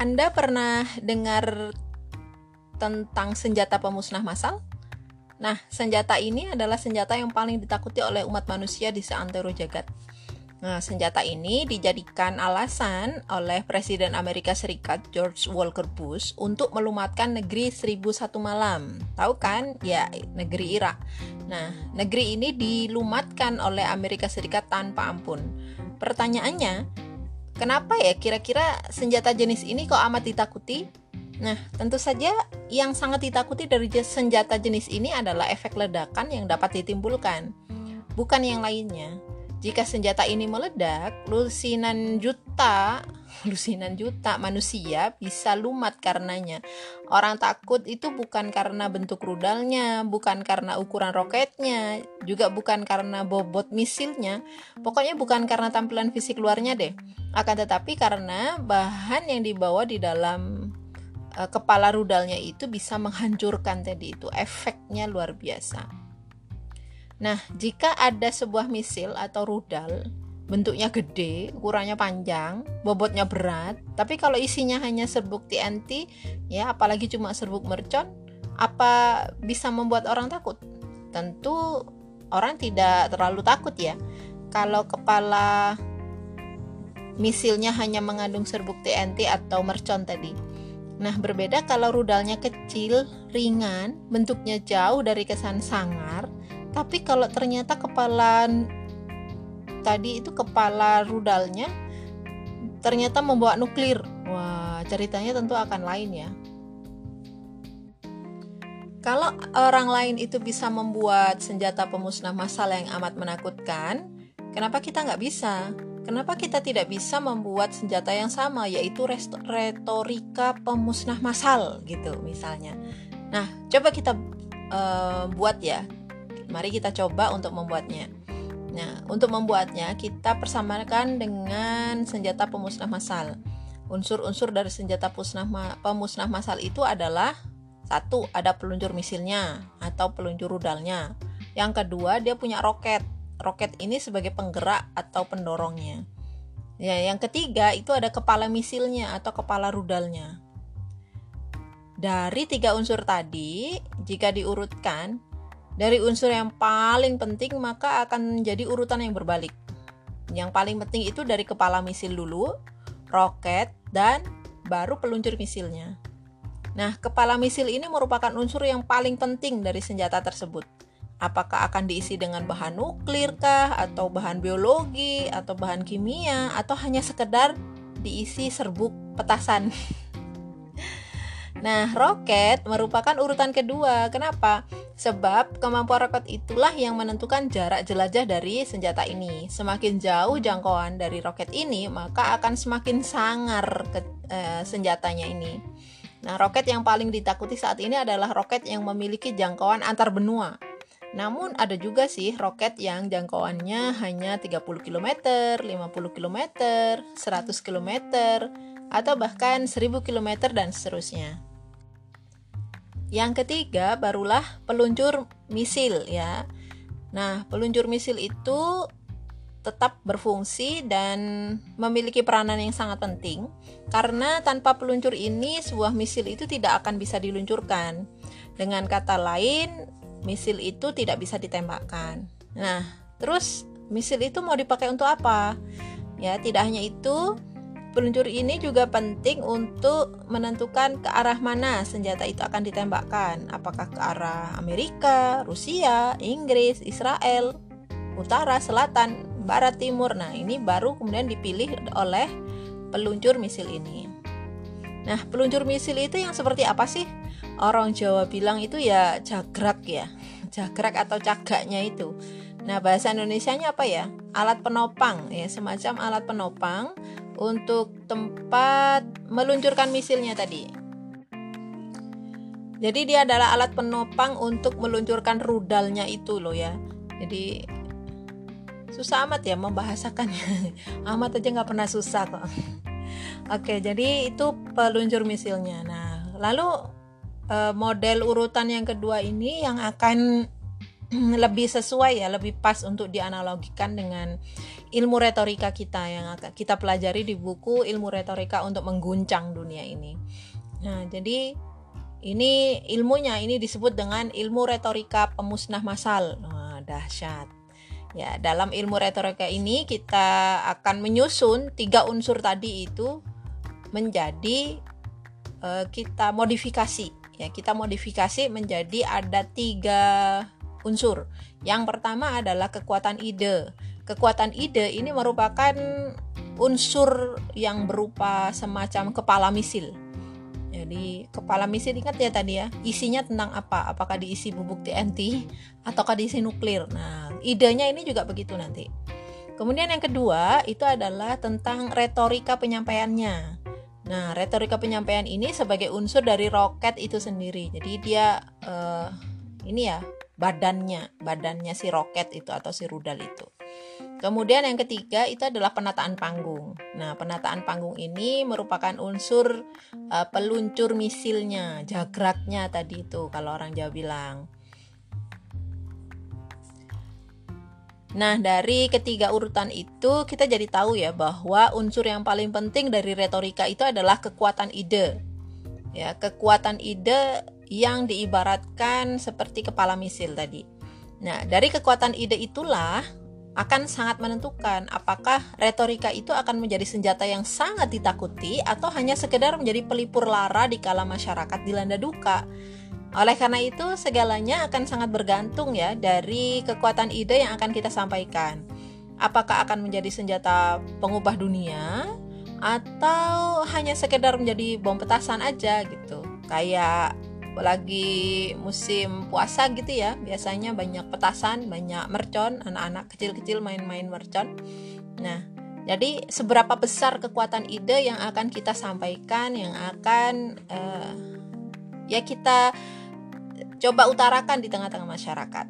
Anda pernah dengar tentang senjata pemusnah massal? Nah, senjata ini adalah senjata yang paling ditakuti oleh umat manusia di seantero jagat. Nah, senjata ini dijadikan alasan oleh Presiden Amerika Serikat George Walker Bush untuk melumatkan negeri 1001 malam. Tahu kan? Ya, negeri Irak. Nah, negeri ini dilumatkan oleh Amerika Serikat tanpa ampun. Pertanyaannya, Kenapa ya kira-kira senjata jenis ini kok amat ditakuti? Nah, tentu saja yang sangat ditakuti dari senjata jenis ini adalah efek ledakan yang dapat ditimbulkan, bukan yang lainnya. Jika senjata ini meledak, lusinan juta, lusinan juta manusia bisa lumat karenanya. Orang takut itu bukan karena bentuk rudalnya, bukan karena ukuran roketnya, juga bukan karena bobot misilnya, pokoknya bukan karena tampilan fisik luarnya deh. Akan tetapi karena bahan yang dibawa di dalam uh, kepala rudalnya itu bisa menghancurkan tadi itu, efeknya luar biasa. Nah, jika ada sebuah misil atau rudal bentuknya gede, ukurannya panjang, bobotnya berat, tapi kalau isinya hanya serbuk TNT, ya apalagi cuma serbuk mercon, apa bisa membuat orang takut? Tentu orang tidak terlalu takut ya. Kalau kepala misilnya hanya mengandung serbuk TNT atau mercon tadi. Nah, berbeda kalau rudalnya kecil, ringan, bentuknya jauh dari kesan sangar, tapi kalau ternyata kepala tadi itu kepala rudalnya ternyata membawa nuklir wah ceritanya tentu akan lain ya kalau orang lain itu bisa membuat senjata pemusnah massal yang amat menakutkan kenapa kita nggak bisa Kenapa kita tidak bisa membuat senjata yang sama yaitu retorika pemusnah massal gitu misalnya. Nah, coba kita uh, buat ya Mari kita coba untuk membuatnya. Nah, untuk membuatnya kita persamakan dengan senjata pemusnah massal. Unsur-unsur dari senjata pemusnah massal itu adalah satu, ada peluncur misilnya atau peluncur rudalnya. Yang kedua, dia punya roket. Roket ini sebagai penggerak atau pendorongnya. Ya, yang ketiga itu ada kepala misilnya atau kepala rudalnya. Dari tiga unsur tadi, jika diurutkan, dari unsur yang paling penting maka akan menjadi urutan yang berbalik. Yang paling penting itu dari kepala misil dulu, roket, dan baru peluncur misilnya. Nah, kepala misil ini merupakan unsur yang paling penting dari senjata tersebut. Apakah akan diisi dengan bahan nuklir kah, atau bahan biologi, atau bahan kimia, atau hanya sekedar diisi serbuk petasan. Nah, roket merupakan urutan kedua. Kenapa? Sebab kemampuan roket itulah yang menentukan jarak jelajah dari senjata ini. Semakin jauh jangkauan dari roket ini, maka akan semakin sangar ke, eh, senjatanya ini. Nah, roket yang paling ditakuti saat ini adalah roket yang memiliki jangkauan antar benua. Namun ada juga sih roket yang jangkauannya hanya 30 km, 50 km, 100 km, atau bahkan 1000 km dan seterusnya. Yang ketiga barulah peluncur misil ya. Nah, peluncur misil itu tetap berfungsi dan memiliki peranan yang sangat penting karena tanpa peluncur ini sebuah misil itu tidak akan bisa diluncurkan. Dengan kata lain, misil itu tidak bisa ditembakkan. Nah, terus misil itu mau dipakai untuk apa? Ya, tidak hanya itu, Peluncur ini juga penting untuk menentukan ke arah mana senjata itu akan ditembakkan. Apakah ke arah Amerika, Rusia, Inggris, Israel, utara, selatan, barat, timur. Nah, ini baru kemudian dipilih oleh peluncur misil ini. Nah, peluncur misil itu yang seperti apa sih? Orang Jawa bilang itu ya jagrak ya. Jagrak atau cagaknya itu. Nah, bahasa Indonesianya apa ya? Alat penopang ya, semacam alat penopang untuk tempat meluncurkan misilnya tadi. Jadi dia adalah alat penopang untuk meluncurkan rudalnya itu loh ya. Jadi susah amat ya membahasakannya. amat aja nggak pernah susah kok. Oke, jadi itu peluncur misilnya. Nah, lalu eh, model urutan yang kedua ini yang akan lebih sesuai ya, lebih pas untuk dianalogikan dengan ilmu retorika kita yang akan kita pelajari di buku Ilmu Retorika untuk Mengguncang Dunia ini. Nah, jadi ini ilmunya ini disebut dengan ilmu retorika pemusnah masal. Nah, dahsyat. Ya, dalam ilmu retorika ini kita akan menyusun tiga unsur tadi itu menjadi uh, kita modifikasi. Ya, kita modifikasi menjadi ada tiga unsur. Yang pertama adalah kekuatan ide. Kekuatan ide ini merupakan unsur yang berupa semacam kepala misil jadi kepala misi ingat ya tadi ya, isinya tentang apa? Apakah diisi bubuk TNT ataukah diisi nuklir? Nah, idenya ini juga begitu nanti. Kemudian yang kedua itu adalah tentang retorika penyampaiannya. Nah, retorika penyampaian ini sebagai unsur dari roket itu sendiri. Jadi dia uh, ini ya badannya, badannya si roket itu atau si rudal itu. Kemudian yang ketiga itu adalah penataan panggung. Nah, penataan panggung ini merupakan unsur uh, peluncur misilnya, jagraknya tadi itu kalau orang Jawa bilang. Nah, dari ketiga urutan itu kita jadi tahu ya bahwa unsur yang paling penting dari retorika itu adalah kekuatan ide. Ya, kekuatan ide yang diibaratkan seperti kepala misil tadi. Nah, dari kekuatan ide itulah akan sangat menentukan apakah retorika itu akan menjadi senjata yang sangat ditakuti atau hanya sekedar menjadi pelipur lara di kala masyarakat dilanda duka. Oleh karena itu, segalanya akan sangat bergantung ya dari kekuatan ide yang akan kita sampaikan. Apakah akan menjadi senjata pengubah dunia atau hanya sekedar menjadi bom petasan aja gitu. Kayak lagi musim puasa gitu ya. Biasanya banyak petasan banyak mercon. Anak-anak kecil-kecil main-main mercon. Nah jadi seberapa besar kekuatan ide yang akan kita sampaikan yang akan uh, ya kita coba utarakan di tengah-tengah masyarakat.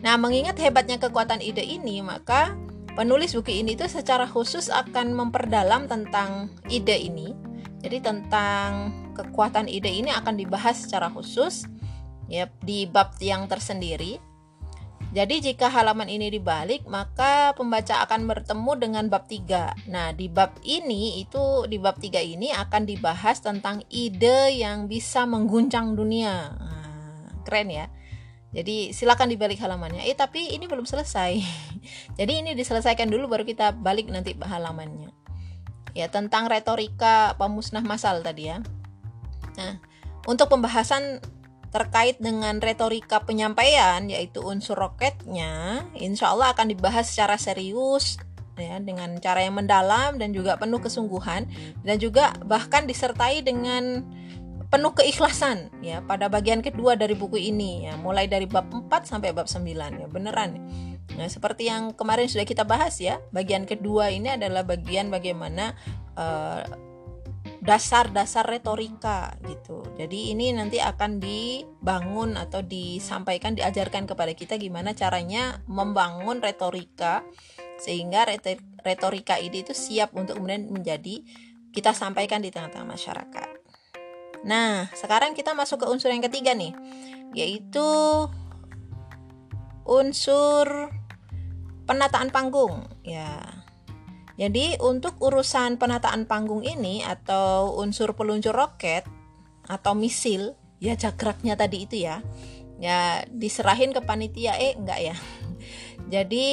Nah mengingat hebatnya kekuatan ide ini maka penulis buku ini itu secara khusus akan memperdalam tentang ide ini jadi tentang kekuatan ide ini akan dibahas secara khusus ya di bab yang tersendiri. Jadi jika halaman ini dibalik, maka pembaca akan bertemu dengan bab 3. Nah, di bab ini itu di bab 3 ini akan dibahas tentang ide yang bisa mengguncang dunia. Nah, keren ya. Jadi silakan dibalik halamannya. Eh tapi ini belum selesai. Jadi ini diselesaikan dulu baru kita balik nanti halamannya. Ya, tentang retorika pemusnah masal tadi ya. Nah, untuk pembahasan terkait dengan retorika penyampaian yaitu unsur roketnya, insya Allah akan dibahas secara serius ya dengan cara yang mendalam dan juga penuh kesungguhan dan juga bahkan disertai dengan penuh keikhlasan ya pada bagian kedua dari buku ini ya mulai dari bab 4 sampai bab 9 ya beneran Nah, seperti yang kemarin sudah kita bahas ya, bagian kedua ini adalah bagian bagaimana uh, dasar-dasar retorika gitu. Jadi ini nanti akan dibangun atau disampaikan diajarkan kepada kita gimana caranya membangun retorika sehingga retorika ini itu siap untuk kemudian menjadi kita sampaikan di tengah-tengah masyarakat. Nah, sekarang kita masuk ke unsur yang ketiga nih, yaitu unsur penataan panggung ya. Jadi untuk urusan penataan panggung ini atau unsur peluncur roket atau misil ya jagraknya tadi itu ya ya diserahin ke panitia eh enggak ya. Jadi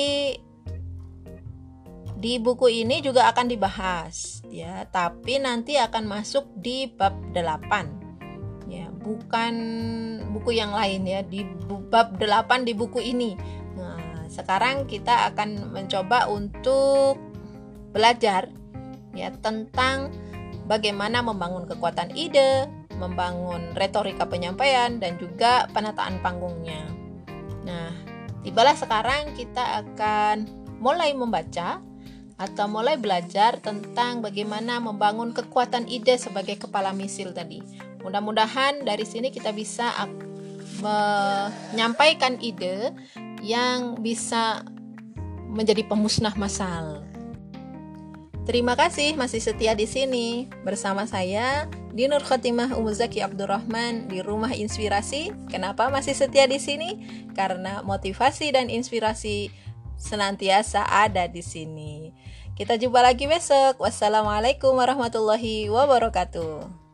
di buku ini juga akan dibahas ya. Tapi nanti akan masuk di bab 8 ya. Bukan buku yang lain ya di bab 8 di buku ini sekarang kita akan mencoba untuk belajar ya tentang bagaimana membangun kekuatan ide, membangun retorika penyampaian dan juga penataan panggungnya. Nah, tibalah sekarang kita akan mulai membaca atau mulai belajar tentang bagaimana membangun kekuatan ide sebagai kepala misil tadi. Mudah-mudahan dari sini kita bisa menyampaikan ide yang bisa menjadi pemusnah massal. Terima kasih masih setia di sini bersama saya di Nur Khotimah Umuzaki Abdurrahman di Rumah Inspirasi. Kenapa masih setia di sini? Karena motivasi dan inspirasi senantiasa ada di sini. Kita jumpa lagi besok. Wassalamualaikum warahmatullahi wabarakatuh.